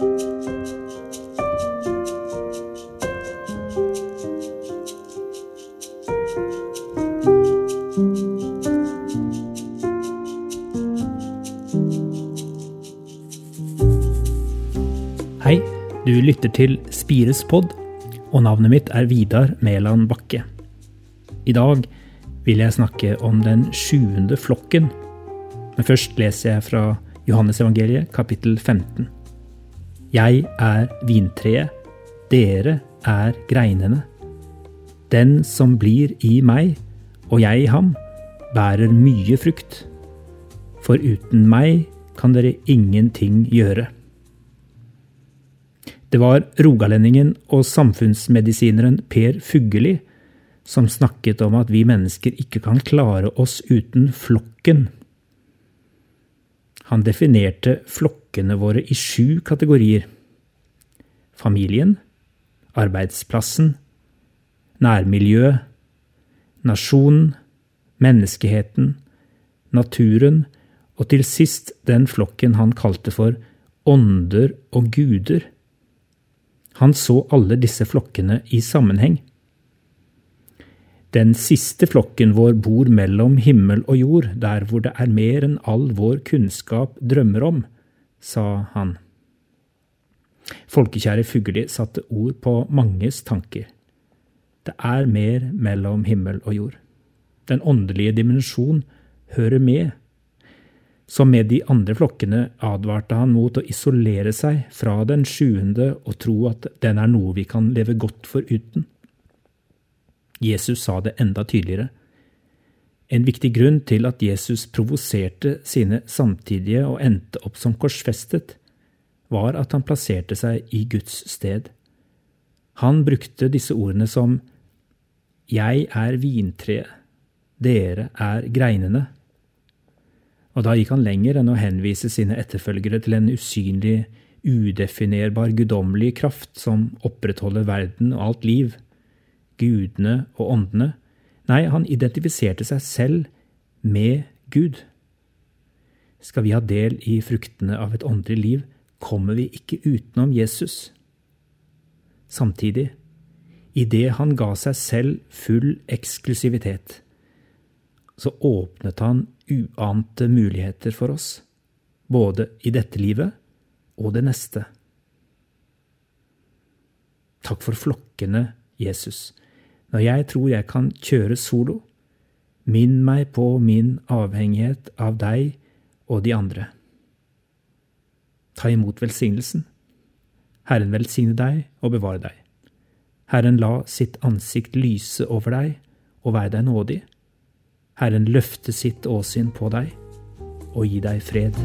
Hei, du lytter til Spires pod, og navnet mitt er Vidar Mæland Bakke. I dag vil jeg snakke om den sjuende flokken. Men først leser jeg fra Johannesevangeliet kapittel 15. Jeg er vintreet, dere er greinene. Den som blir i meg, og jeg i ham, bærer mye frukt. For uten meg kan dere ingenting gjøre. Det var rogalendingen og samfunnsmedisineren Per Fugelli som snakket om at vi mennesker ikke kan klare oss uten flokken. Han definerte flokkene våre i sju kategorier. Familien, arbeidsplassen, nærmiljøet, nasjonen, menneskeheten, naturen og til sist den flokken han kalte for ånder og guder. Han så alle disse flokkene i sammenheng. Den siste flokken vår bor mellom himmel og jord, der hvor det er mer enn all vår kunnskap drømmer om, sa han. Folkekjære Fugli satte ord på manges tanker. Det er mer mellom himmel og jord. Den åndelige dimensjon hører med. Som med de andre flokkene advarte han mot å isolere seg fra den sjuende og tro at den er noe vi kan leve godt foruten. Jesus sa det enda tydeligere. En viktig grunn til at Jesus provoserte sine samtidige og endte opp som korsfestet, var at han plasserte seg i Guds sted. Han brukte disse ordene som Jeg er vintreet, dere er greinene. Og da gikk han lenger enn å henvise sine etterfølgere til en usynlig, udefinerbar guddommelig kraft som opprettholder verden og alt liv gudene og åndene. Nei, han identifiserte seg selv med Gud. Skal vi ha del i fruktene av et åndelig liv, kommer vi ikke utenom Jesus. Samtidig, idet han ga seg selv full eksklusivitet, så åpnet han uante muligheter for oss, både i dette livet og det neste. Takk for flokkene, Jesus, når jeg tror jeg kan kjøre solo, minn meg på min avhengighet av deg og de andre. Ta imot velsignelsen. Herren velsigne deg og bevare deg. Herren la sitt ansikt lyse over deg og være deg nådig. Herren løfte sitt åsyn på deg og gi deg fred.